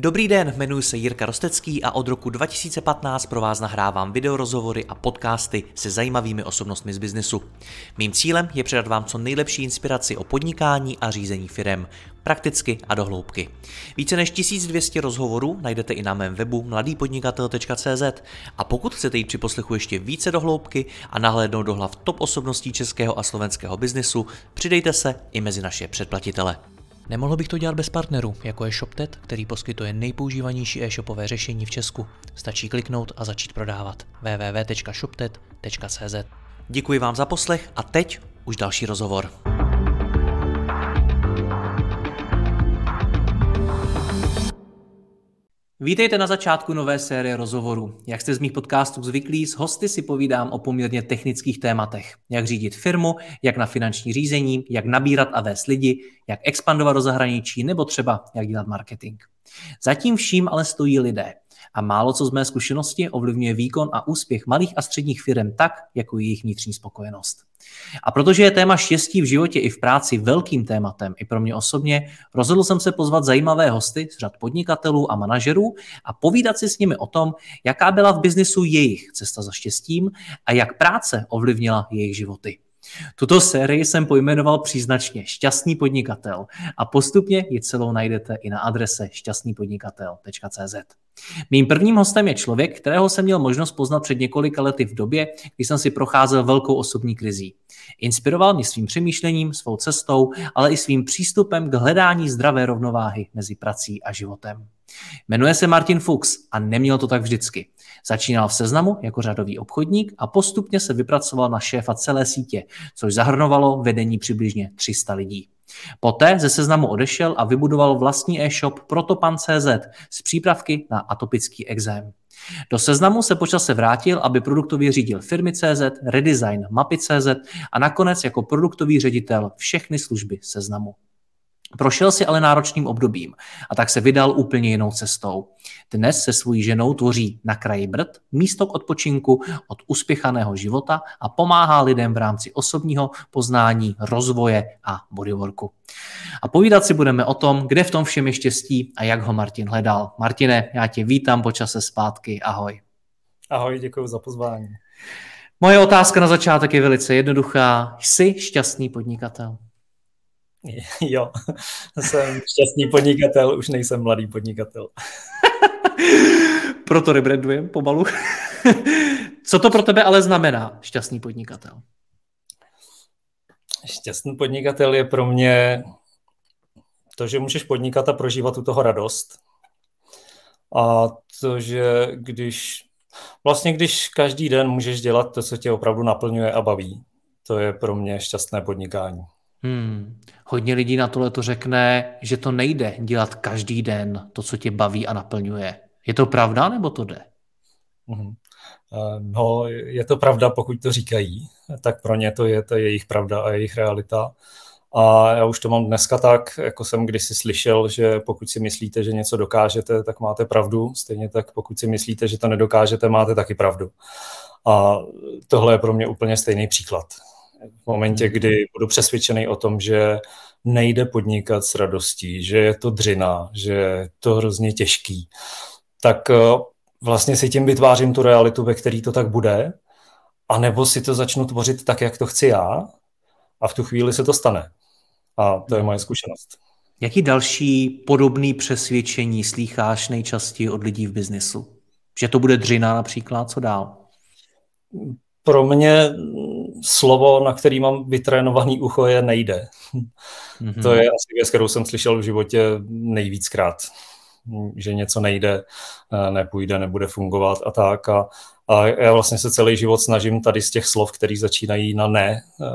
Dobrý den, jmenuji se Jirka Rostecký a od roku 2015 pro vás nahrávám videorozhovory a podcasty se zajímavými osobnostmi z biznesu. Mým cílem je předat vám co nejlepší inspiraci o podnikání a řízení firem, prakticky a dohloubky. Více než 1200 rozhovorů najdete i na mém webu mladýpodnikatel.cz a pokud chcete jít při poslechu ještě více dohloubky a nahlédnout do hlav top osobností českého a slovenského biznesu, přidejte se i mezi naše předplatitele. Nemohl bych to dělat bez partnerů, jako je ShopTet, který poskytuje nejpoužívanější e-shopové řešení v Česku. Stačí kliknout a začít prodávat. www.shoptet.cz Děkuji vám za poslech a teď už další rozhovor. Vítejte na začátku nové série rozhovorů. Jak jste z mých podcastů zvyklí, s hosty si povídám o poměrně technických tématech. Jak řídit firmu, jak na finanční řízení, jak nabírat a vést lidi, jak expandovat do zahraničí nebo třeba jak dělat marketing. Zatím vším ale stojí lidé. A málo co z mé zkušenosti ovlivňuje výkon a úspěch malých a středních firm tak, jako jejich vnitřní spokojenost. A protože je téma štěstí v životě i v práci velkým tématem i pro mě osobně, rozhodl jsem se pozvat zajímavé hosty z řad podnikatelů a manažerů a povídat si s nimi o tom, jaká byla v biznisu jejich cesta za štěstím a jak práce ovlivnila jejich životy. Tuto sérii jsem pojmenoval příznačně Šťastný podnikatel a postupně ji celou najdete i na adrese šťastnýpodnikatel.cz. Mým prvním hostem je člověk, kterého jsem měl možnost poznat před několika lety v době, kdy jsem si procházel velkou osobní krizí. Inspiroval mě svým přemýšlením, svou cestou, ale i svým přístupem k hledání zdravé rovnováhy mezi prací a životem. Jmenuje se Martin Fuchs a neměl to tak vždycky. Začínal v seznamu jako řadový obchodník a postupně se vypracoval na šéfa celé sítě, což zahrnovalo vedení přibližně 300 lidí. Poté ze seznamu odešel a vybudoval vlastní e-shop Protopan.cz s přípravky na atopický exém. Do seznamu se počase vrátil, aby produktově řídil firmy CZ, redesign mapy CZ a nakonec jako produktový ředitel všechny služby seznamu. Prošel si ale náročným obdobím a tak se vydal úplně jinou cestou. Dnes se svojí ženou tvoří na kraji Brd místo k odpočinku od uspěchaného života a pomáhá lidem v rámci osobního poznání, rozvoje a bodyworku. A povídat si budeme o tom, kde v tom všem je štěstí a jak ho Martin hledal. Martine, já tě vítám po čase zpátky. Ahoj. Ahoj, děkuji za pozvání. Moje otázka na začátek je velice jednoduchá. Jsi šťastný podnikatel? Jo, jsem šťastný podnikatel, už nejsem mladý podnikatel. Proto rebrandujem pomalu. Co to pro tebe ale znamená šťastný podnikatel? Šťastný podnikatel je pro mě to, že můžeš podnikat a prožívat u toho radost. A to, že když vlastně když každý den můžeš dělat to, co tě opravdu naplňuje a baví, to je pro mě šťastné podnikání. Hmm. Hodně lidí na tohle to řekne, že to nejde dělat každý den to, co tě baví a naplňuje. Je to pravda, nebo to jde? Hmm. No, je to pravda, pokud to říkají, tak pro ně to je, to je jejich pravda a jejich realita. A já už to mám dneska tak, jako jsem kdysi slyšel, že pokud si myslíte, že něco dokážete, tak máte pravdu. Stejně tak, pokud si myslíte, že to nedokážete, máte taky pravdu. A tohle je pro mě úplně stejný příklad. V momentě, kdy budu přesvědčený o tom, že nejde podnikat s radostí, že je to dřina, že je to hrozně těžký, tak eh, vlastně si tím vytvářím tu realitu, ve který to tak bude, anebo si to začnu tvořit tak, jak to chci já a v tu chvíli se to stane. A to je moje zkušenost. Jaký další podobný přesvědčení slýcháš nejčastěji od lidí v biznesu? Že to bude dřina například, co dál? Pro mě slovo, na který mám vytrénovaný ucho, je nejde. Mm-hmm. To je asi věc, kterou jsem slyšel v životě nejvíckrát. Že něco nejde, eh, nepůjde, nebude fungovat a tak. A, a já vlastně se celý život snažím tady z těch slov, které začínají na ne, eh,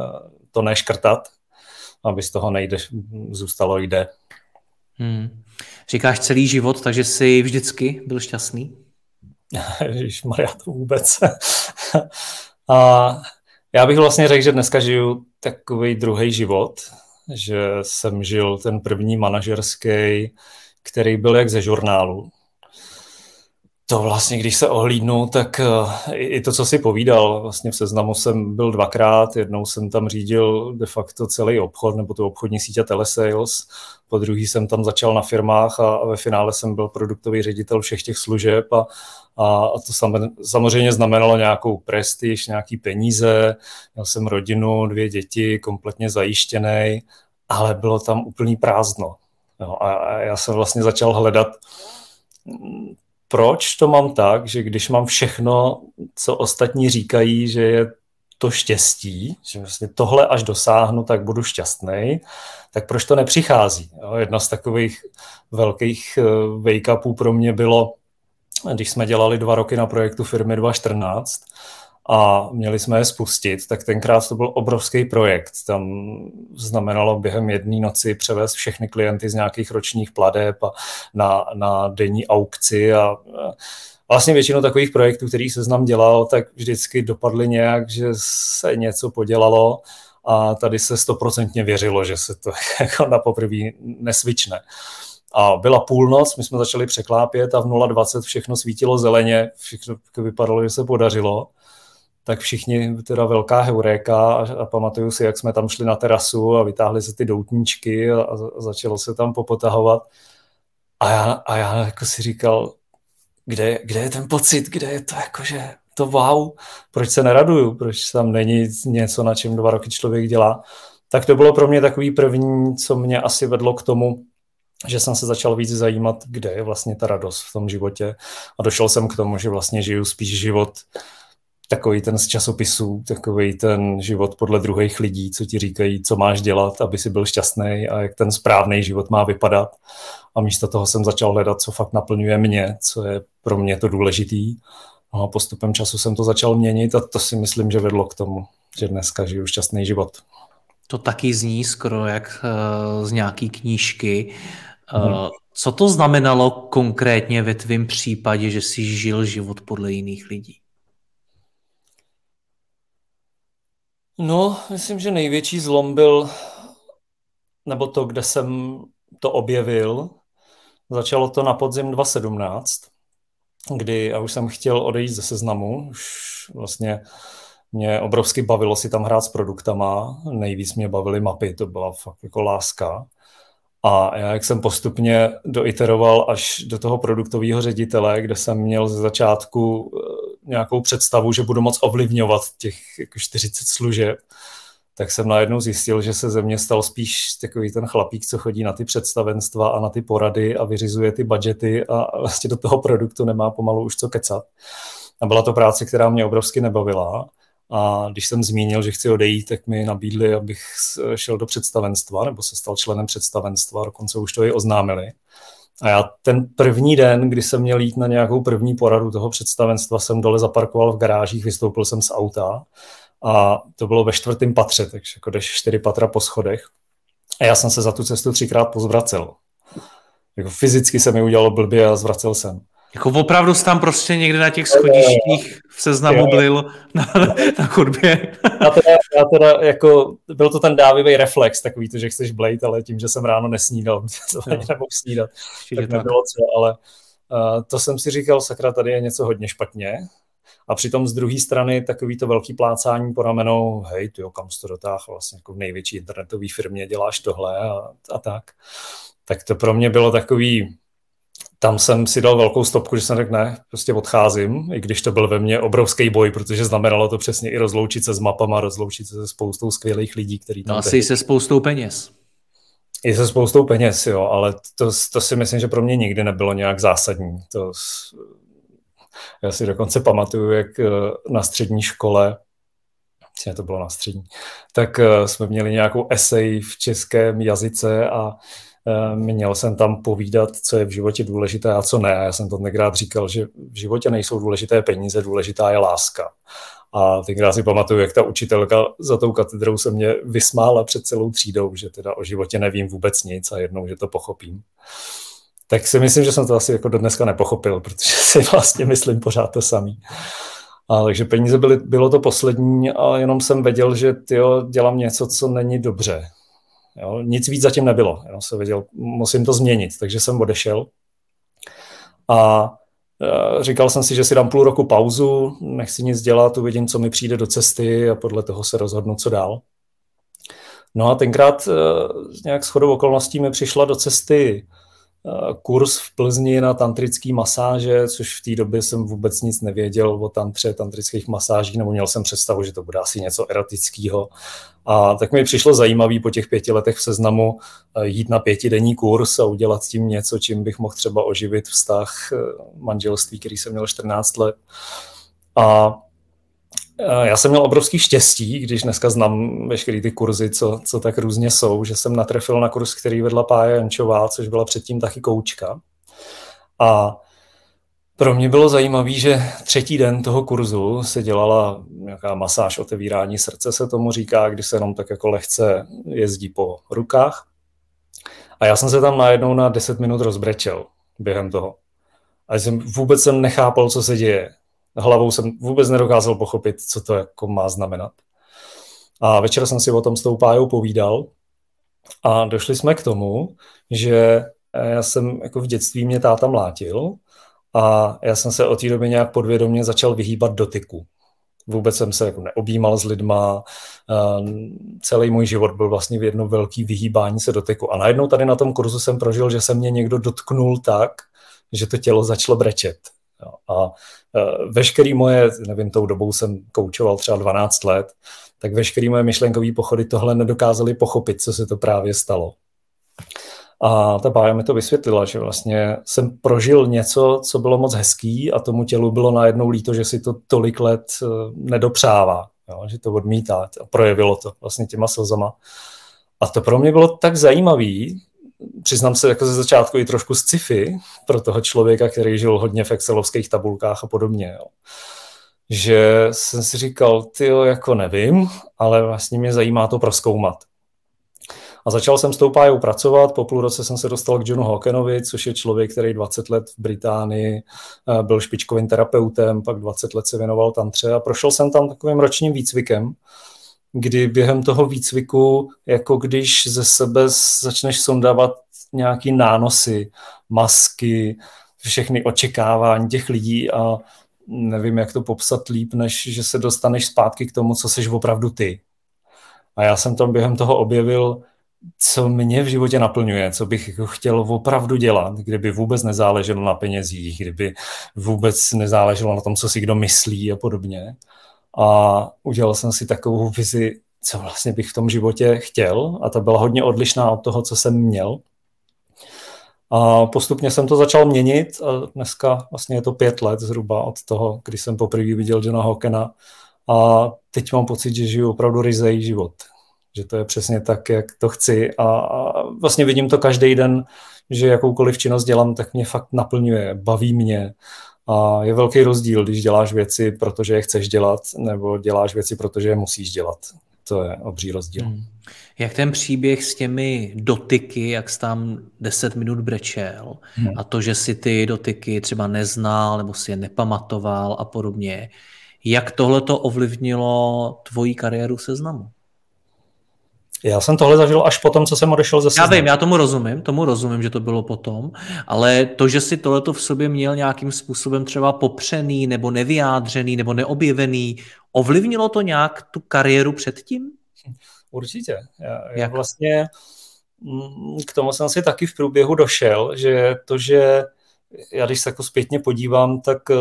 to neškrtat, aby z toho nejde, zůstalo jde. Hmm. Říkáš celý život, takže jsi vždycky byl šťastný? Maria, to vůbec. A já bych vlastně řekl, že dneska žiju takový druhý život, že jsem žil ten první manažerský, který byl jak ze žurnálu. to vlastně, když se ohlídnu, tak eh, i to, co si povídal, vlastně v seznamu jsem byl dvakrát, jednou jsem tam řídil de facto celý obchod, nebo tu obchodní sítě telesales, po druhý jsem tam začal na firmách a ve finále jsem byl produktový ředitel všech těch služeb a, a, to samozřejmě znamenalo nějakou prestiž, nějaký peníze, měl jsem rodinu, dvě děti, kompletně zajištěný, ale bylo tam úplný prázdno. No, a já jsem vlastně začal hledat proč to mám tak, že když mám všechno, co ostatní říkají, že je to štěstí, že vlastně tohle až dosáhnu, tak budu šťastný, tak proč to nepřichází? Jo, jedna z takových velkých eh, wake-upů pro mě bylo, když jsme dělali dva roky na projektu firmy 214, a měli jsme je spustit, tak tenkrát to byl obrovský projekt. Tam znamenalo během jedné noci převést všechny klienty z nějakých ročních pladeb a na, na denní aukci a, vlastně většinu takových projektů, který se znám dělal, tak vždycky dopadly nějak, že se něco podělalo a tady se stoprocentně věřilo, že se to jako na poprvé nesvične. A byla půlnoc, my jsme začali překlápět a v 0,20 všechno svítilo zeleně, všechno vypadalo, že se podařilo tak všichni teda velká heuréka a, a pamatuju si, jak jsme tam šli na terasu a vytáhli se ty doutníčky a, a začalo se tam popotahovat. A já, a já jako si říkal, kde, kde je ten pocit, kde je to jakože to wow, proč se neraduju, proč tam není něco, na čem dva roky člověk dělá. Tak to bylo pro mě takový první, co mě asi vedlo k tomu, že jsem se začal víc zajímat, kde je vlastně ta radost v tom životě. A došel jsem k tomu, že vlastně žiju spíš život takový ten z časopisů, takový ten život podle druhých lidí, co ti říkají, co máš dělat, aby si byl šťastný a jak ten správný život má vypadat. A místo toho jsem začal hledat, co fakt naplňuje mě, co je pro mě to důležitý. No a postupem času jsem to začal měnit a to si myslím, že vedlo k tomu, že dneska žiju šťastný život. To taky zní skoro jak uh, z nějaký knížky. Uh, hmm. Co to znamenalo konkrétně ve tvém případě, že jsi žil život podle jiných lidí? No, myslím, že největší zlom byl, nebo to, kde jsem to objevil, začalo to na podzim 2017, kdy já už jsem chtěl odejít ze seznamu, už vlastně mě obrovsky bavilo si tam hrát s produktama, nejvíc mě bavily mapy, to byla fakt jako láska. A já, jak jsem postupně doiteroval až do toho produktového ředitele, kde jsem měl ze začátku nějakou představu, že budu moc ovlivňovat těch jako 40 služeb, tak jsem najednou zjistil, že se ze mě stal spíš takový ten chlapík, co chodí na ty představenstva a na ty porady a vyřizuje ty budgety a vlastně do toho produktu nemá pomalu už co kecat. A byla to práce, která mě obrovsky nebavila. A když jsem zmínil, že chci odejít, tak mi nabídli, abych šel do představenstva, nebo se stal členem představenstva, dokonce už to i oznámili. A já ten první den, kdy jsem měl jít na nějakou první poradu toho představenstva, jsem dole zaparkoval v garážích, vystoupil jsem z auta a to bylo ve čtvrtém patře, takže jako jdeš čtyři patra po schodech. A já jsem se za tu cestu třikrát pozvracel. Jako fyzicky se mi udělalo blbě a zvracel jsem. Jako opravdu jsi tam prostě někde na těch schodištích v seznamu byl na, na chodbě. Já teda, já teda jako, byl to ten dávivý reflex, takový to, že chceš blejt, ale tím, že jsem ráno nesnídal, nemohl snídat, tak nebylo co, ale uh, to jsem si říkal, sakra, tady je něco hodně špatně. A přitom z druhé strany takový to velký plácání po ramenou, hej, ty kam jsi to dotáhl, vlastně jako v největší internetové firmě děláš tohle a, a tak. Tak to pro mě bylo takový, tam jsem si dal velkou stopku, že jsem řekl, ne, prostě odcházím, i když to byl ve mně obrovský boj, protože znamenalo to přesně i rozloučit se s mapama, rozloučit se se spoustou skvělých lidí, který tam... No asi se spoustou peněz. I se spoustou peněz, jo, ale to, to si myslím, že pro mě nikdy nebylo nějak zásadní. To, já si dokonce pamatuju, jak eh, na střední škole, to bylo na střední, tak eh, jsme měli nějakou esej v českém jazyce a měl jsem tam povídat, co je v životě důležité a co ne. Já jsem to tenkrát říkal, že v životě nejsou důležité peníze, důležitá je láska. A tenkrát si pamatuju, jak ta učitelka za tou katedrou se mě vysmála před celou třídou, že teda o životě nevím vůbec nic a jednou, že to pochopím. Tak si myslím, že jsem to asi jako do dneska nepochopil, protože si vlastně myslím pořád to samý. A takže peníze byly, bylo to poslední a jenom jsem věděl, že tyjo, dělám něco, co není dobře. Jo, nic víc zatím nebylo. Já jsem věděl, musím to změnit, takže jsem odešel. A Říkal jsem si, že si dám půl roku pauzu, nechci nic dělat, uvidím, co mi přijde do cesty a podle toho se rozhodnu, co dál. No a tenkrát nějak shodou okolností mi přišla do cesty kurz v Plzni na tantrický masáže, což v té době jsem vůbec nic nevěděl o tantře, tantrických masážích, nebo měl jsem představu, že to bude asi něco erotického. A tak mi přišlo zajímavý po těch pěti letech v seznamu eh, jít na pětidenní kurz a udělat s tím něco, čím bych mohl třeba oživit vztah eh, manželství, který jsem měl 14 let. A já jsem měl obrovský štěstí, když dneska znám veškeré ty kurzy, co, co tak různě jsou, že jsem natrefil na kurz, který vedla Pája Jančová, což byla předtím taky koučka. A pro mě bylo zajímavé, že třetí den toho kurzu se dělala nějaká masáž otevírání srdce, se tomu říká, kdy se jenom tak jako lehce jezdí po rukách. A já jsem se tam najednou na 10 minut rozbrečel během toho. A jsem vůbec jsem nechápal, co se děje hlavou jsem vůbec nedokázal pochopit, co to jako má znamenat. A večer jsem si o tom s tou pájou povídal a došli jsme k tomu, že já jsem jako v dětství mě táta mlátil a já jsem se od té doby nějak podvědomě začal vyhýbat dotyku. Vůbec jsem se jako neobjímal s lidma, celý můj život byl vlastně v jedno velký vyhýbání se dotyku. A najednou tady na tom kurzu jsem prožil, že se mě někdo dotknul tak, že to tělo začalo brečet. A e, veškerý moje, nevím, tou dobou jsem koučoval třeba 12 let, tak veškerý moje myšlenkové pochody tohle nedokázali pochopit, co se to právě stalo. A ta bája mi to vysvětlila, že vlastně jsem prožil něco, co bylo moc hezký a tomu tělu bylo najednou líto, že si to tolik let e, nedopřává, jo, že to odmítá a projevilo to vlastně těma slzama. A to pro mě bylo tak zajímavý, přiznám se jako ze začátku i trošku sci-fi pro toho člověka, který žil hodně v excelovských tabulkách a podobně. Jo. Že jsem si říkal, ty jako nevím, ale vlastně mě zajímá to proskoumat. A začal jsem s tou pájou pracovat, po půl roce jsem se dostal k Johnu Hawkenovi, což je člověk, který 20 let v Británii eh, byl špičkovým terapeutem, pak 20 let se věnoval tantře a prošel jsem tam takovým ročním výcvikem, kdy během toho výcviku, jako když ze sebe začneš sondávat nějaký nánosy, masky, všechny očekávání těch lidí a nevím, jak to popsat líp, než že se dostaneš zpátky k tomu, co seš opravdu ty. A já jsem tam během toho objevil, co mě v životě naplňuje, co bych jako chtěl opravdu dělat, kdyby vůbec nezáleželo na penězích, kdyby vůbec nezáleželo na tom, co si kdo myslí a podobně a udělal jsem si takovou vizi, co vlastně bych v tom životě chtěl a ta byla hodně odlišná od toho, co jsem měl. A postupně jsem to začal měnit a dneska vlastně je to pět let zhruba od toho, kdy jsem poprvé viděl Johna Hawkena a teď mám pocit, že žiju opravdu ryzej život. Že to je přesně tak, jak to chci a, a vlastně vidím to každý den, že jakoukoliv činnost dělám, tak mě fakt naplňuje, baví mě a je velký rozdíl, když děláš věci, protože je chceš dělat, nebo děláš věci, protože je musíš dělat. To je obří rozdíl. Hmm. Jak ten příběh s těmi dotyky, jak jsi tam 10 minut brečel hmm. a to, že si ty dotyky třeba neznal nebo si je nepamatoval a podobně, jak tohle to ovlivnilo tvoji kariéru seznamu? Já jsem tohle zažil až potom, co jsem odešel ze seznamu. Já vím, já tomu rozumím, tomu rozumím, že to bylo potom, ale to, že si tohleto v sobě měl nějakým způsobem třeba popřený, nebo nevyjádřený, nebo neobjevený, ovlivnilo to nějak tu kariéru předtím? Určitě. Já, já vlastně mm, k tomu jsem si taky v průběhu došel, že to, že já když se jako zpětně podívám, tak eh,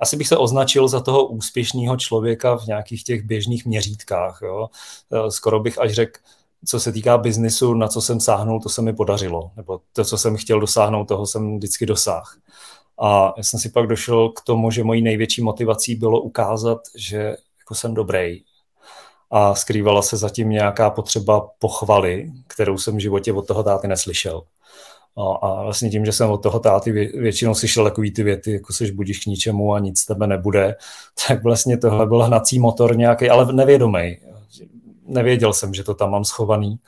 asi bych se označil za toho úspěšného člověka v nějakých těch běžných měřítkách. Jo. Eh, skoro bych až řekl, co se týká biznisu, na co jsem sáhnul, to se mi podařilo. Nebo to, co jsem chtěl dosáhnout, toho jsem vždycky dosáhl. A já jsem si pak došel k tomu, že mojí největší motivací bylo ukázat, že jako jsem dobrý. A skrývala se zatím nějaká potřeba pochvaly, kterou jsem v životě od toho táty neslyšel. No a vlastně tím, že jsem od toho táty většinou slyšel takový ty věty, jako seš budíš k ničemu a nic tebe nebude, tak vlastně tohle byl hnací motor nějaký, ale nevědomý. Nevěděl jsem, že to tam mám schovaný.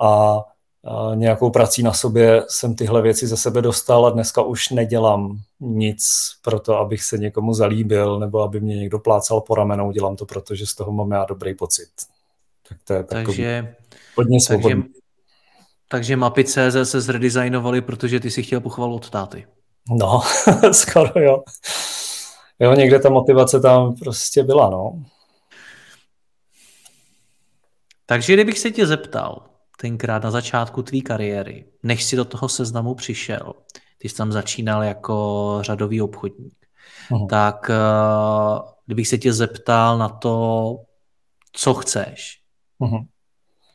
A, a nějakou prací na sobě jsem tyhle věci ze sebe dostal a dneska už nedělám nic pro to, abych se někomu zalíbil nebo aby mě někdo plácal po ramenou. Dělám to, protože z toho mám já dobrý pocit. Tak to je takový takže, hodně svobodný. Takže takže mapy CZ se zredesignovaly, protože ty si chtěl pochvalu od táty. No, skoro jo. Jo, někde ta motivace tam prostě byla, no. Takže kdybych se tě zeptal tenkrát na začátku tvý kariéry, než si do toho seznamu přišel, ty jsi tam začínal jako řadový obchodník, uh-huh. tak uh, kdybych se tě zeptal na to, co chceš, uh-huh.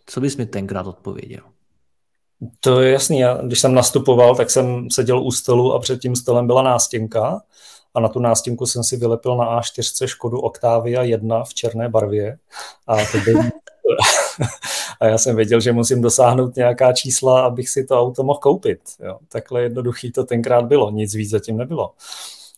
co bys mi tenkrát odpověděl? To je jasný. Já, když jsem nastupoval, tak jsem seděl u stolu a před tím stolem byla nástěnka a na tu nástěnku jsem si vylepil na A4 Škodu Octavia 1 v černé barvě a to byl... a já jsem věděl, že musím dosáhnout nějaká čísla, abych si to auto mohl koupit. Jo. Takhle jednoduchý to tenkrát bylo, nic víc zatím nebylo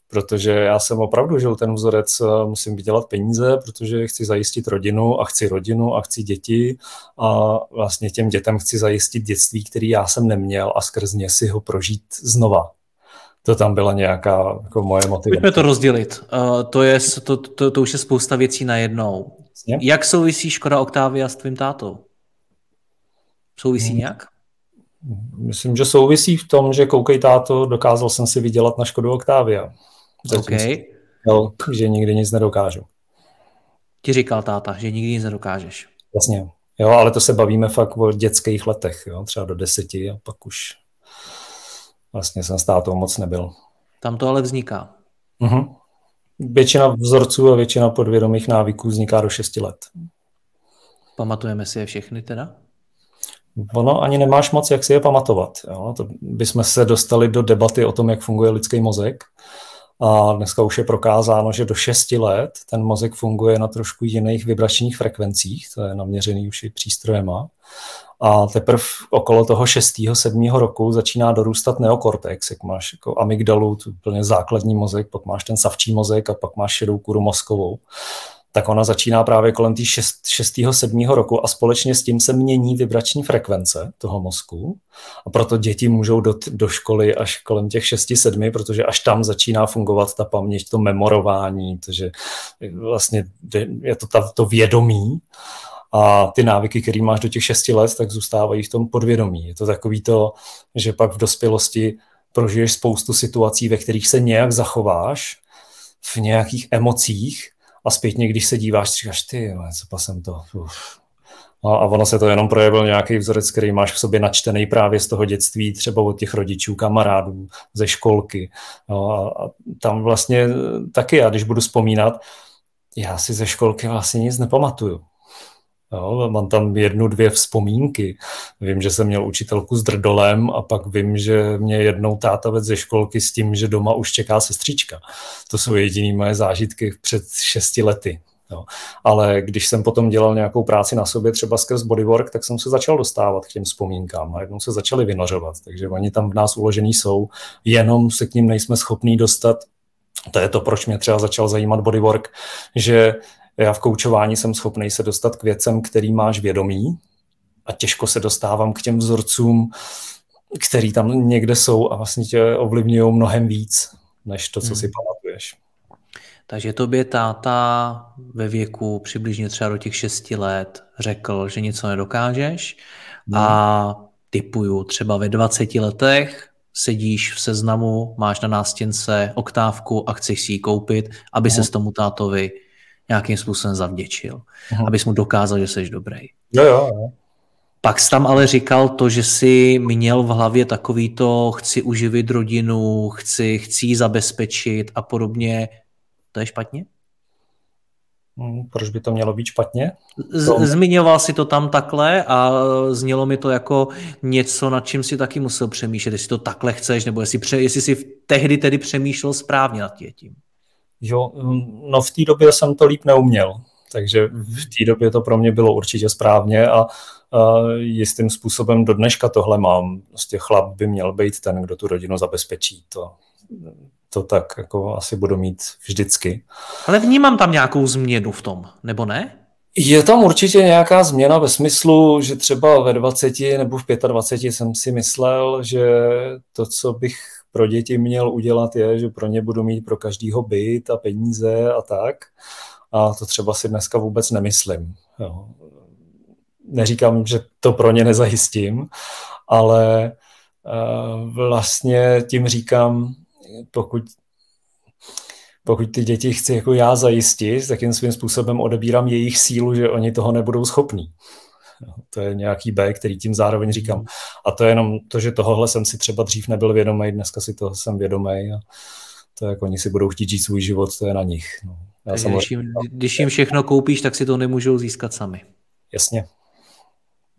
protože já jsem opravdu žil ten vzorec, eh, musím vydělat peníze, protože chci zajistit rodinu a chci rodinu a chci děti a vlastně těm dětem chci zajistit dětství, který já jsem neměl a skrz ně si ho prožít znova. To tam byla nějaká jako moje motivace. Pojďme to rozdělit. Uh, to, je, to, to, to už je spousta věcí najednou. Jasně? Jak souvisí Škoda Octavia s tvým tátou? Souvisí hmm. nějak? Myslím, že souvisí v tom, že koukej táto, dokázal jsem si vydělat na Škodu Octavia. Okay. Jo, že nikdy nic nedokážu. Ti říkal táta, že nikdy nic nedokážeš. Jasně. Jo, ale to se bavíme fakt o dětských letech, jo, třeba do deseti a pak už vlastně jsem s tátou moc nebyl. Tam to ale vzniká. Uh-huh. Většina vzorců a většina podvědomých návyků vzniká do 6 let. Pamatujeme si je všechny teda? Ono ani nemáš moc, jak si je pamatovat. Jo? To bychom se dostali do debaty o tom, jak funguje lidský mozek. A dneska už je prokázáno, že do 6 let ten mozek funguje na trošku jiných vibračních frekvencích, to je naměřený už i přístrojema. A teprve okolo toho 6. 7. roku začíná dorůstat neokortex, jak máš jako amygdalu, úplně základní mozek, pak máš ten savčí mozek a pak máš šedou kuru mozkovou tak ona začíná právě kolem té 6. 7. roku a společně s tím se mění vibrační frekvence toho mozku a proto děti můžou do, do školy až kolem těch 6-7, protože až tam začíná fungovat ta paměť, to memorování, takže vlastně je to ta, to vědomí a ty návyky, které máš do těch 6 let, tak zůstávají v tom podvědomí. Je to takový to, že pak v dospělosti prožiješ spoustu situací, ve kterých se nějak zachováš, v nějakých emocích, a zpětně, když se díváš, říkáš, ty, co jsem to, uf. A, a ono se to jenom projevil nějaký vzorec, který máš v sobě načtený právě z toho dětství, třeba od těch rodičů, kamarádů, ze školky. No, a, a tam vlastně taky já, když budu vzpomínat, já si ze školky vlastně nic nepamatuju. Jo, mám tam jednu, dvě vzpomínky. Vím, že jsem měl učitelku s drdolem a pak vím, že mě jednou táta ze školky s tím, že doma už čeká sestřička. To jsou jediné moje zážitky před šesti lety. Jo. Ale když jsem potom dělal nějakou práci na sobě, třeba skrz bodywork, tak jsem se začal dostávat k těm vzpomínkám. a jednou se začaly vynořovat, takže oni tam v nás uložený jsou, jenom se k ním nejsme schopní dostat. To je to, proč mě třeba začal zajímat bodywork, že já v koučování jsem schopný se dostat k věcem, který máš vědomí a těžko se dostávám k těm vzorcům, který tam někde jsou a vlastně tě ovlivňují mnohem víc, než to, co hmm. si pamatuješ. Takže tobě táta ve věku přibližně třeba do těch šesti let řekl, že něco nedokážeš hmm. a typuju třeba ve 20 letech sedíš v seznamu, máš na nástěnce oktávku a chceš si ji koupit, aby hmm. se s tomu tátovi nějakým způsobem zavděčil, uh-huh. abys mu dokázal, že jsi dobrý. Jo, jo, jo. Pak jsi tam ale říkal to, že jsi měl v hlavě takový to, chci uživit rodinu, chci, chci ji zabezpečit a podobně. To je špatně? Hmm, proč by to mělo být špatně? Z- zmiňoval si to tam takhle a znělo mi to jako něco, nad čím si taky musel přemýšlet, jestli to takhle chceš, nebo jestli, pře- jestli si tehdy tedy přemýšlel správně nad tím. Jo, mm, no v té době jsem to líp neuměl, takže v té době to pro mě bylo určitě správně a, a jistým způsobem do dneška tohle mám. Prostě chlap by měl být ten, kdo tu rodinu zabezpečí. To, to tak jako asi budu mít vždycky. Ale vnímám tam nějakou změnu v tom, nebo ne? Je tam určitě nějaká změna ve smyslu, že třeba ve 20 nebo v 25 jsem si myslel, že to, co bych pro děti měl udělat, je, že pro ně budu mít pro každýho byt a peníze a tak. A to třeba si dneska vůbec nemyslím. Jo. Neříkám, že to pro ně nezajistím, ale uh, vlastně tím říkám, pokud pokud ty děti chci jako já zajistit, takým svým způsobem odebírám jejich sílu, že oni toho nebudou schopní. To je nějaký B, který tím zároveň říkám. A to je jenom to, že tohohle jsem si třeba dřív nebyl vědomý, dneska si toho jsem vědomý a to jak oni si budou chtít žít svůj život, to je na nich. No. Já Takže když, jim, když jim všechno koupíš, tak si to nemůžou získat sami. Jasně.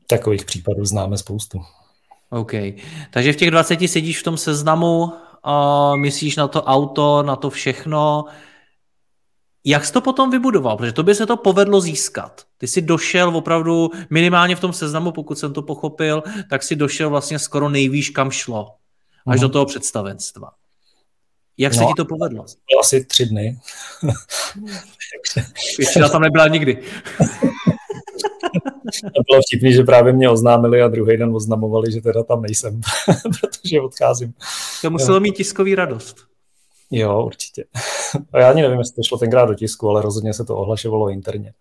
Takových případů známe spoustu. OK. Takže v těch 20 sedíš v tom seznamu, a myslíš na to auto, na to všechno. Jak jsi to potom vybudoval? Protože to by se to povedlo získat. Ty jsi došel opravdu minimálně v tom seznamu, pokud jsem to pochopil, tak si došel vlastně skoro nejvýš, kam šlo. Až mm. do toho představenstva. Jak no, se ti to povedlo? Asi tři dny. Většina tam nebyla nikdy. to bylo vtipný, že právě mě oznámili a druhý den oznamovali, že teda tam nejsem, protože odcházím. To muselo mít tiskový radost. Jo, určitě. A já ani nevím, jestli to šlo tenkrát do tisku, ale rozhodně se to ohlašovalo interně.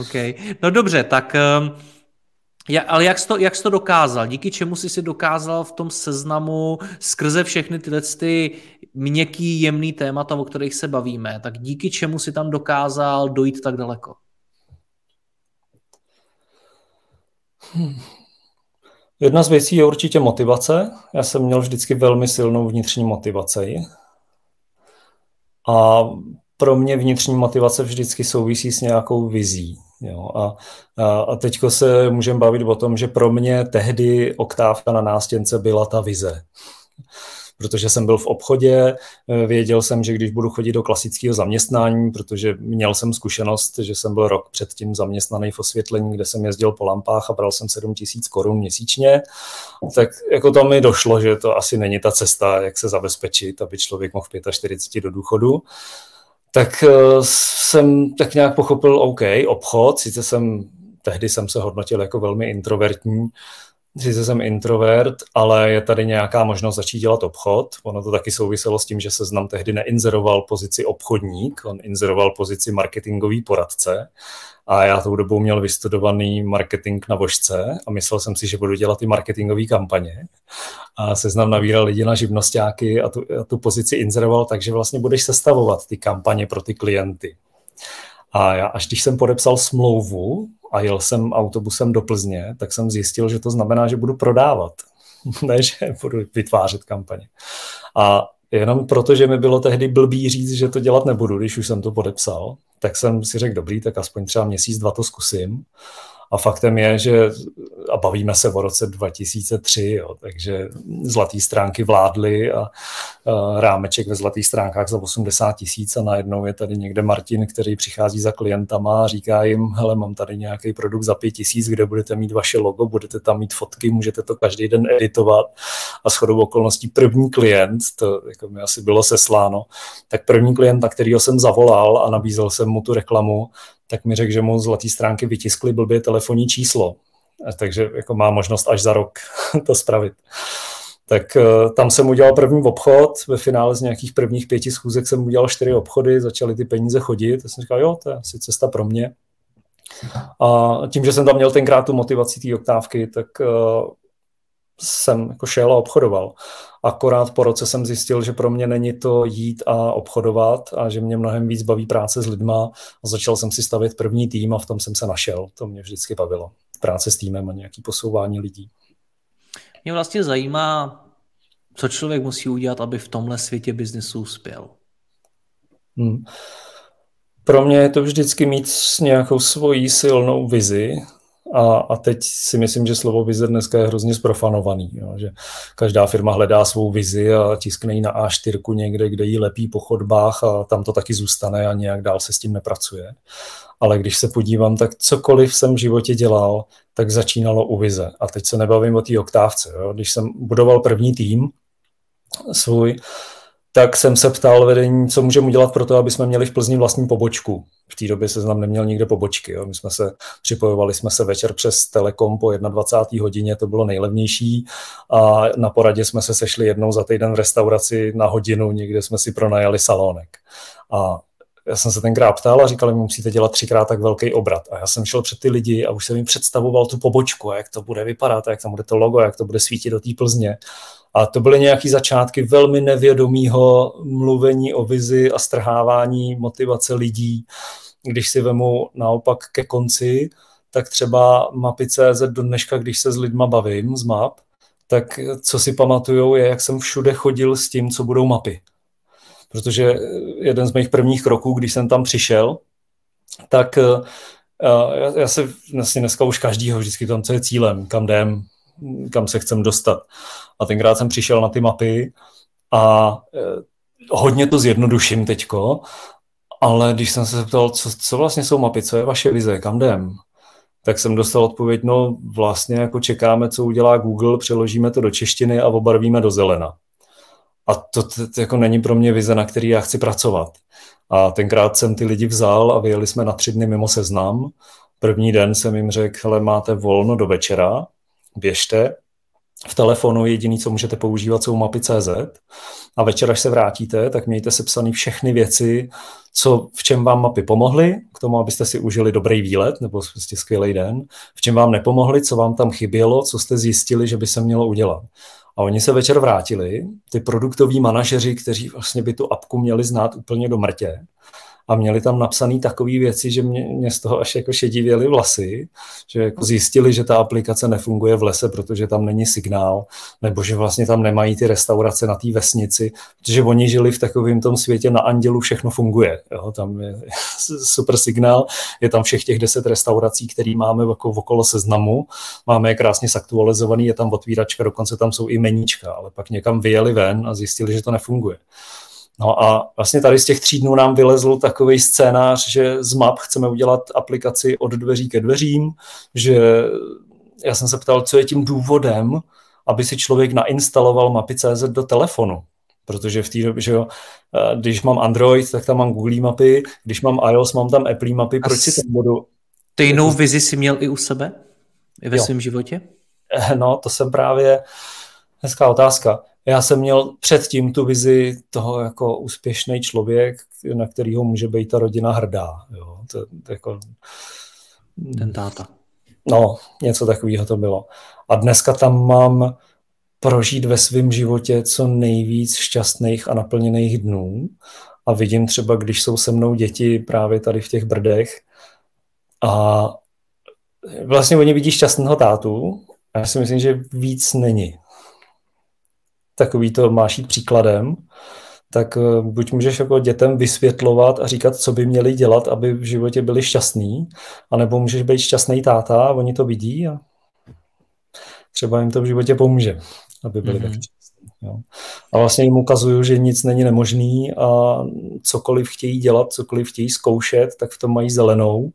OK. No dobře, tak um, ja, ale jak jsi, to, jak jsi to dokázal? Díky čemu jsi si dokázal v tom seznamu skrze všechny tyhle ty měkký, jemný témata, o kterých se bavíme, tak díky čemu si tam dokázal dojít tak daleko? Hmm. Jedna z věcí je určitě motivace. Já jsem měl vždycky velmi silnou vnitřní motivaci. A pro mě vnitřní motivace vždycky souvisí s nějakou vizí. Jo, a, a, a teďko se můžeme bavit o tom, že pro mě tehdy oktávka na nástěnce byla ta vize protože jsem byl v obchodě, eh, věděl jsem, že když budu chodit do klasického zaměstnání, protože měl jsem zkušenost, že jsem byl rok předtím zaměstnaný v osvětlení, kde jsem jezdil po lampách a bral jsem 7 tisíc korun měsíčně, tak jako to mi došlo, že to asi není ta cesta, jak se zabezpečit, aby člověk mohl v 45 do důchodu. Tak eh, jsem tak nějak pochopil, OK, obchod, sice jsem, tehdy jsem se hodnotil jako velmi introvertní, Sice jsem introvert, ale je tady nějaká možnost začít dělat obchod. Ono to taky souviselo s tím, že se znám tehdy neinzeroval pozici obchodník, on inzeroval pozici marketingový poradce a já tou dobou měl vystudovaný marketing na vožce a myslel jsem si, že budu dělat i marketingové kampaně. A seznam navíral lidi na živnostáky a tu, a tu pozici inzeroval tak, že vlastně budeš sestavovat ty kampaně pro ty klienty. A já, až když jsem podepsal smlouvu a jel jsem autobusem do Plzně, tak jsem zjistil, že to znamená, že budu prodávat, ne, že budu vytvářet kampaně. A jenom proto, že mi bylo tehdy blbý říct, že to dělat nebudu, když už jsem to podepsal, tak jsem si řekl, dobrý, tak aspoň třeba měsíc, dva to zkusím. A faktem je, že a bavíme se o roce 2003, jo, takže zlatý stránky vládly a, a rámeček ve zlatých stránkách za 80 tisíc a najednou je tady někde Martin, který přichází za klientama a říká jim, hele, mám tady nějaký produkt za 5 tisíc, kde budete mít vaše logo, budete tam mít fotky, můžete to každý den editovat. A shodou okolností první klient, to jako mi asi bylo sesláno, tak první klient, na kterého jsem zavolal a nabízel jsem mu tu reklamu, tak mi řekl, že mu zlatý stránky vytiskli blbě telefonní číslo. Takže jako má možnost až za rok to spravit. Tak eh, tam jsem udělal první obchod, ve finále z nějakých prvních pěti schůzek jsem udělal čtyři obchody, začaly ty peníze chodit, a jsem říkal, jo, to je asi cesta pro mě. A tím, že jsem tam měl tenkrát tu motivaci té oktávky, tak uh, jsem jako šel a obchodoval. Akorát po roce jsem zjistil, že pro mě není to jít a obchodovat a že mě mnohem víc baví práce s lidma a začal jsem si stavět první tým a v tom jsem se našel. To mě vždycky bavilo. Práce s týmem a nějaký posouvání lidí. Mě vlastně zajímá, co člověk musí udělat, aby v tomhle světě biznesu uspěl. Hmm. Pro mě je to vždycky mít nějakou svoji silnou vizi, a, a teď si myslím, že slovo vize dneska je hrozně zprofanovaný, jo, že každá firma hledá svou vizi a tiskne ji na A4 někde, kde ji lepí po chodbách a tam to taky zůstane a nějak dál se s tím nepracuje. Ale když se podívám, tak cokoliv jsem v životě dělal, tak začínalo u vize. A teď se nebavím o té oktávce. Jo. Když jsem budoval první tým svůj, tak jsem se ptal vedení, co můžeme udělat pro to, aby jsme měli v Plzni vlastní pobočku. V té době se znám neměl nikde pobočky. Jo. My jsme se připojovali jsme se večer přes Telekom po 21. hodině, to bylo nejlevnější a na poradě jsme se sešli jednou za týden v restauraci na hodinu, někde jsme si pronajali salónek. A já jsem se tenkrát ptal a říkali mi, musíte dělat třikrát tak velký obrat. A já jsem šel před ty lidi a už jsem jim představoval tu pobočku, jak to bude vypadat, jak tam bude to logo, jak to bude svítit do té Plzně. A to byly nějaké začátky velmi nevědomého mluvení o vizi a strhávání motivace lidí. Když si vemu naopak ke konci, tak třeba mapy.cz do dneška, když se s lidma bavím z map, tak co si pamatujou je, jak jsem všude chodil s tím, co budou mapy. Protože jeden z mých prvních kroků, když jsem tam přišel, tak uh, já, já se vlastně dneska už každýho vždycky tam, co je cílem, kam jdem, kam se chcem dostat. A tenkrát jsem přišel na ty mapy a uh, hodně to zjednoduším teďko, ale když jsem se zeptal, co, co vlastně jsou mapy, co je vaše vize, kam jdem, tak jsem dostal odpověď, no vlastně jako čekáme, co udělá Google, přeložíme to do češtiny a obarvíme do zelena. A to, to, to jako není pro mě vize, na který já chci pracovat. A tenkrát jsem ty lidi vzal a vyjeli jsme na tři dny mimo seznam. První den jsem jim řekl, hele, máte volno do večera, běžte, v telefonu jediný, co můžete používat, jsou mapy CZ a večer, až se vrátíte, tak mějte sepsané všechny věci, co, v čem vám mapy pomohly, k tomu, abyste si užili dobrý výlet nebo prostě skvělý den, v čem vám nepomohly, co vám tam chybělo, co jste zjistili, že by se mělo udělat. A oni se večer vrátili, ty produktoví manažeři, kteří vlastně by tu apku měli znát úplně do mrtě a měli tam napsané takové věci, že mě, mě z toho až jako šedivěly vlasy, že jako zjistili, že ta aplikace nefunguje v lese, protože tam není signál, nebo že vlastně tam nemají ty restaurace na té vesnici, protože oni žili v takovém tom světě na Andělu, všechno funguje. Jo? Tam je super signál, je tam všech těch deset restaurací, které máme jako okolo seznamu, máme je krásně zaktualizovaný, je tam otvíračka, dokonce tam jsou i meníčka, ale pak někam vyjeli ven a zjistili, že to nefunguje. No a vlastně tady z těch tří dnů nám vylezl takový scénář, že z map chceme udělat aplikaci od dveří ke dveřím, že já jsem se ptal, co je tím důvodem, aby si člověk nainstaloval mapy CZ do telefonu. Protože v té době, že jo, eh, když mám Android, tak tam mám Google mapy, když mám iOS, mám tam Apple mapy, proč si tam budu... Stejnou vizi si měl i u sebe? I ve jo. svém životě? Eh, no, to jsem právě... Hezká otázka já jsem měl předtím tu vizi toho jako úspěšný člověk, na kterého může být ta rodina hrdá. Jo. To, to jako, Ten táta. No, něco takového to bylo. A dneska tam mám prožít ve svém životě co nejvíc šťastných a naplněných dnů. A vidím třeba, když jsou se mnou děti právě tady v těch brdech a vlastně oni vidí šťastného tátu a já si myslím, že víc není takový to máš jít příkladem, tak eh, buď můžeš jako dětem vysvětlovat a říkat, co by měli dělat, aby v životě byli šťastní, anebo můžeš být šťastný táta a oni to vidí a třeba jim to v životě pomůže, aby byli mm-hmm. tak šťastní. Jo. A vlastně jim ukazuju, že nic není nemožný a cokoliv chtějí dělat, cokoliv chtějí zkoušet, tak v tom mají zelenou.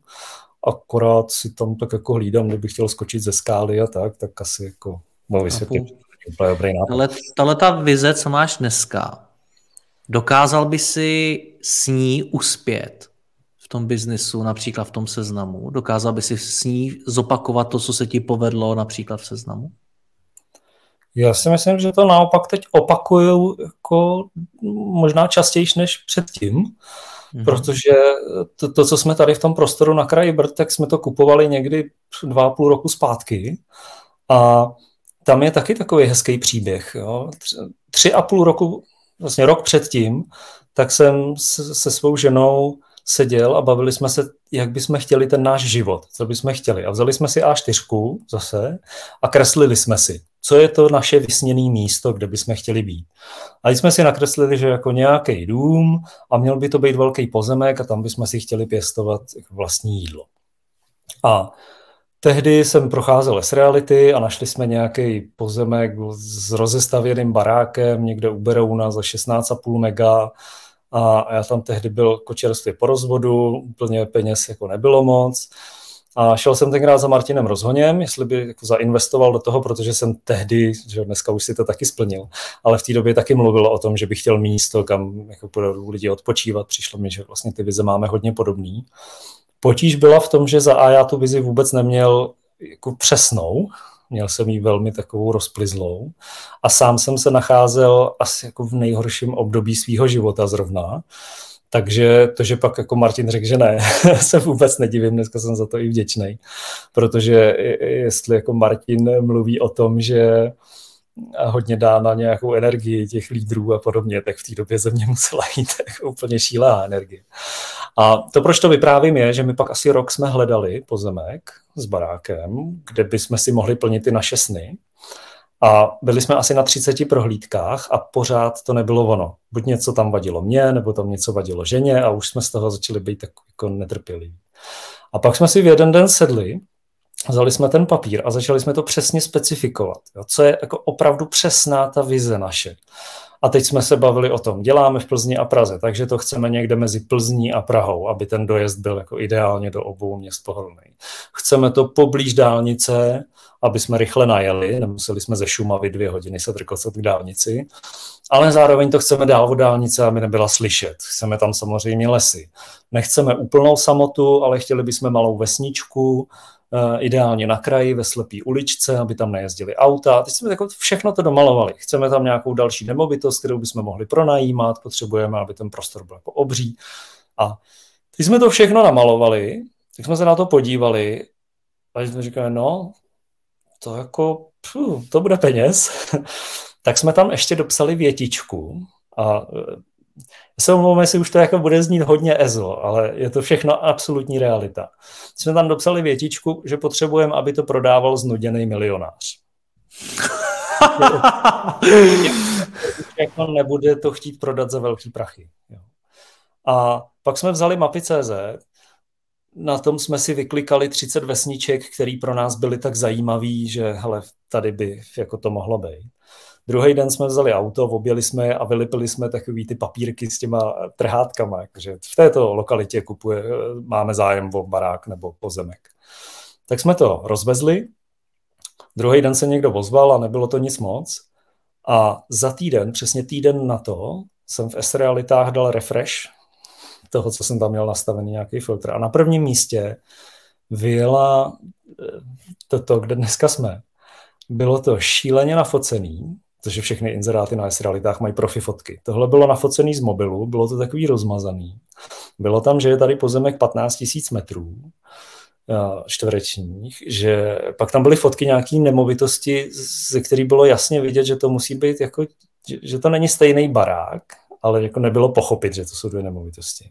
Akorát si tam tak jako hlídám, kdybych chtěl skočit ze skály a tak, tak asi jako mohu vysvětlit úplně dobrý nápad. Tahle ta vize, co máš dneska, dokázal by si s ní uspět v tom biznesu, například v tom seznamu? Dokázal by si s ní zopakovat to, co se ti povedlo například v seznamu? Já si myslím, že to naopak teď opakuju jako možná častěji než předtím, mm-hmm. protože to, to, co jsme tady v tom prostoru na kraji Brd, tak jsme to kupovali někdy dva a půl roku zpátky a tam je taky takový hezký příběh. Jo. Tři a půl roku, vlastně rok předtím, tak jsem se svou ženou seděl a bavili jsme se, jak bychom chtěli ten náš život, co bychom chtěli. A vzali jsme si A4 zase a kreslili jsme si, co je to naše vysněné místo, kde bychom chtěli být. A jsme si nakreslili, že jako nějaký dům a měl by to být velký pozemek a tam bychom si chtěli pěstovat vlastní jídlo. A Tehdy jsem procházel s reality a našli jsme nějaký pozemek s rozestavěným barákem někde u Berouna za 16,5 mega a já tam tehdy byl kočerstvě po rozvodu, úplně peněz jako nebylo moc. A šel jsem tenkrát za Martinem Rozhoněm, jestli by jako zainvestoval do toho, protože jsem tehdy, že dneska už si to taky splnil, ale v té době taky mluvil o tom, že bych chtěl místo, kam jako lidi odpočívat. Přišlo mi, že vlastně ty vize máme hodně podobný. Potíž byla v tom, že za A já tu vizi vůbec neměl jako přesnou, měl jsem ji velmi takovou rozplizlou a sám jsem se nacházel asi jako v nejhorším období svého života zrovna. Takže to, že pak jako Martin řekl, že ne, se vůbec nedivím, dneska jsem za to i vděčný, protože jestli jako Martin mluví o tom, že hodně dá na nějakou energii těch lídrů a podobně, tak v té době ze mě musela jít jako úplně šílená energie. A to, proč to vyprávím, je, že my pak asi rok jsme hledali pozemek s barákem, kde bychom si mohli plnit ty naše sny. A byli jsme asi na 30 prohlídkách a pořád to nebylo ono. Buď něco tam vadilo mně, nebo tam něco vadilo ženě a už jsme z toho začali být tak jako netrpěliví. A pak jsme si v jeden den sedli, vzali jsme ten papír a začali jsme to přesně specifikovat. Jo, co je jako opravdu přesná ta vize naše. A teď jsme se bavili o tom, děláme v Plzni a Praze, takže to chceme někde mezi Plzní a Prahou, aby ten dojezd byl jako ideálně do obou měst pohodlný. Chceme to poblíž dálnice, aby jsme rychle najeli, nemuseli jsme ze Šumavy dvě hodiny se trkocat k dálnici, ale zároveň to chceme dál od dálnice, aby nebyla slyšet. Chceme tam samozřejmě lesy. Nechceme úplnou samotu, ale chtěli bychom malou vesničku, ideálně na kraji, ve slepý uličce, aby tam nejezdili auta. Teď jsme jako všechno to domalovali. Chceme tam nějakou další nemovitost, kterou bychom mohli pronajímat, potřebujeme, aby ten prostor byl jako obří. A teď jsme to všechno namalovali, tak jsme se na to podívali a jsme říkali, no, to jako, pů, to bude peněz. tak jsme tam ještě dopsali větičku a eh, se omlouvám, jestli už to jako bude znít hodně EZO, ale je to všechno absolutní realita. Jsme tam dopsali větičku, že potřebujeme, aby to prodával znuděný milionář. jako nebude to chtít prodat za velký prachy. Jo. A pak jsme vzali mapy CZ, na tom jsme si vyklikali 30 vesniček, které pro nás byly tak zajímavé, že hele, tady by jako to mohlo být. Druhý den jsme vzali auto, objeli jsme a vylipili jsme takový ty papírky s těma trhátkama, že v této lokalitě kupuje, máme zájem o barák nebo pozemek. Tak jsme to rozvezli, druhý den se někdo ozval a nebylo to nic moc. A za týden, přesně týden na to, jsem v S-realitách dal refresh toho, co jsem tam měl nastavený nějaký filtr. A na prvním místě vyjela eh, toto, kde dneska jsme. Bylo to šíleně nafocený, protože všechny inzeráty na S-realitách mají profi fotky. Tohle bylo nafocený z mobilu, bylo to takový rozmazaný. Bylo tam, že je tady pozemek 15 000 metrů eh, čtverečních, že pak tam byly fotky nějaký nemovitosti, ze kterých bylo jasně vidět, že to musí být jako, že to není stejný barák, ale jako nebylo pochopit, že to jsou dvě nemovitosti.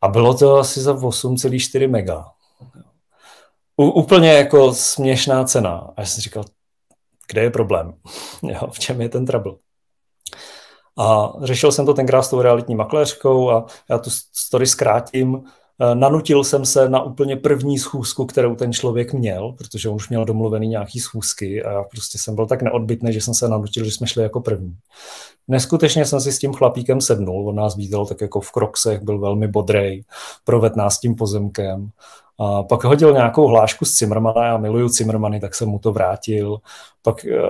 A bylo to asi za 8,4 mega. U, úplně jako směšná cena. A já jsem říkal, kde je problém, jo, v čem je ten trouble. A řešil jsem to tenkrát s tou realitní makléřkou a já tu story zkrátím. Eh, nanutil jsem se na úplně první schůzku, kterou ten člověk měl, protože on už měl domluvený nějaký schůzky a já prostě jsem byl tak neodbitný, že jsem se nanutil, že jsme šli jako první. Neskutečně jsem si s tím chlapíkem sednul, on nás viděl tak jako v kroksech, byl velmi bodrej, proved nás tím pozemkem a pak hodil nějakou hlášku z Cimrmana, já miluju Cimrmany, tak jsem mu to vrátil. Pak uh,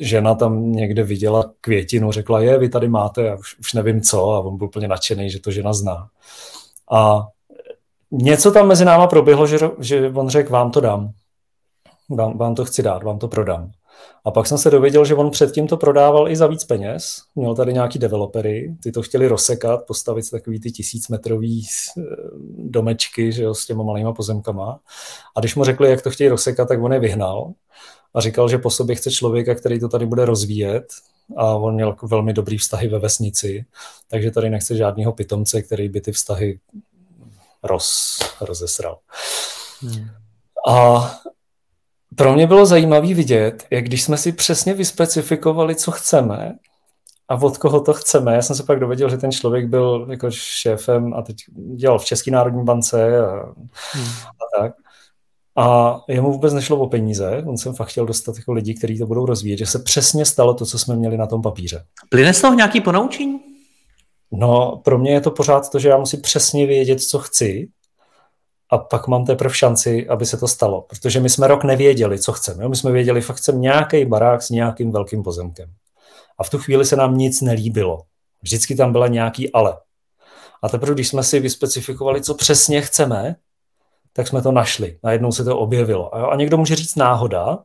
žena tam někde viděla květinu, řekla, je, vy tady máte, já už, už nevím co, a on byl úplně nadšený, že to žena zná. A něco tam mezi náma proběhlo, že, že on řekl, vám to dám. Vám, vám to chci dát, vám to prodám. A pak jsem se dověděl, že on předtím to prodával i za víc peněz. Měl tady nějaký developery, ty to chtěli rozsekat, postavit takový ty tisícmetrový eh, domečky že jo, s těma malýma pozemkama. A když mu řekli, jak to chtějí rozsekat, tak on je vyhnal a říkal, že po sobě chce člověka, který to tady bude rozvíjet a on měl velmi dobrý vztahy ve vesnici, takže tady nechce žádného pitomce, který by ty vztahy roz, rozesral. Hmm. A pro mě bylo zajímavé vidět, jak když jsme si přesně vyspecifikovali, co chceme a od koho to chceme. Já jsem se pak dověděl, že ten člověk byl jako šéfem a teď dělal v České národní bance a, hmm. a tak. A jemu vůbec nešlo o peníze, on jsem fakt chtěl dostat jako lidi, kteří to budou rozvíjet, že se přesně stalo to, co jsme měli na tom papíře. Plyne z toho nějaký ponaučení? No, pro mě je to pořád to, že já musím přesně vědět, co chci a pak mám teprve šanci, aby se to stalo. Protože my jsme rok nevěděli, co chceme. My jsme věděli, fakt chceme nějaký barák s nějakým velkým pozemkem. A v tu chvíli se nám nic nelíbilo. Vždycky tam byla nějaký ale. A teprve, když jsme si vyspecifikovali, co přesně chceme, tak jsme to našli. Najednou se to objevilo. A někdo může říct náhoda,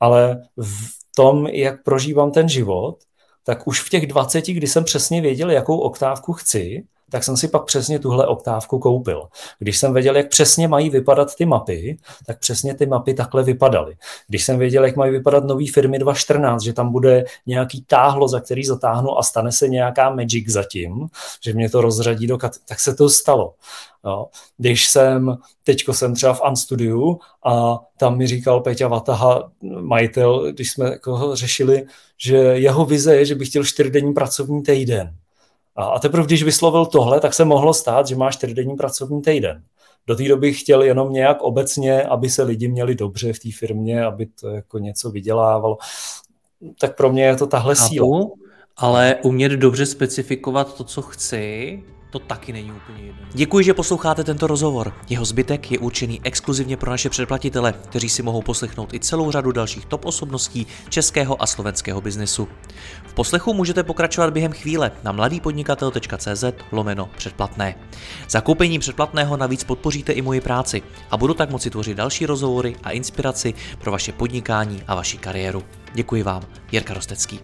ale v tom, jak prožívám ten život, tak už v těch 20, kdy jsem přesně věděl, jakou oktávku chci, tak jsem si pak přesně tuhle oktávku koupil. Když jsem věděl, jak přesně mají vypadat ty mapy, tak přesně ty mapy takhle vypadaly. Když jsem věděl, jak mají vypadat nové firmy 2014, že tam bude nějaký táhlo, za který zatáhnu a stane se nějaká magic zatím, že mě to rozřadí do kat- tak se to stalo. Jo. Když jsem, teďko jsem třeba v Unstudiu a tam mi říkal Peťa Vataha, majitel, když jsme jako řešili, že jeho vize je, že by chtěl čtyřdenní pracovní týden. A, teprve když vyslovil tohle, tak se mohlo stát, že má čtyřdenní pracovní týden. Do té doby chtěl jenom nějak obecně, aby se lidi měli dobře v té firmě, aby to jako něco vydělávalo. Tak pro mě je to tahle síla. Ale umět dobře specifikovat to, co chci, to taky není úplně jedno. Děkuji, že posloucháte tento rozhovor. Jeho zbytek je určený exkluzivně pro naše předplatitele, kteří si mohou poslechnout i celou řadu dalších top osobností českého a slovenského biznesu. V poslechu můžete pokračovat během chvíle na mladýpodnikatel.cz lomeno předplatné. Zakoupením předplatného navíc podpoříte i moji práci a budu tak moci tvořit další rozhovory a inspiraci pro vaše podnikání a vaši kariéru. Děkuji vám, Jirka Rostecký.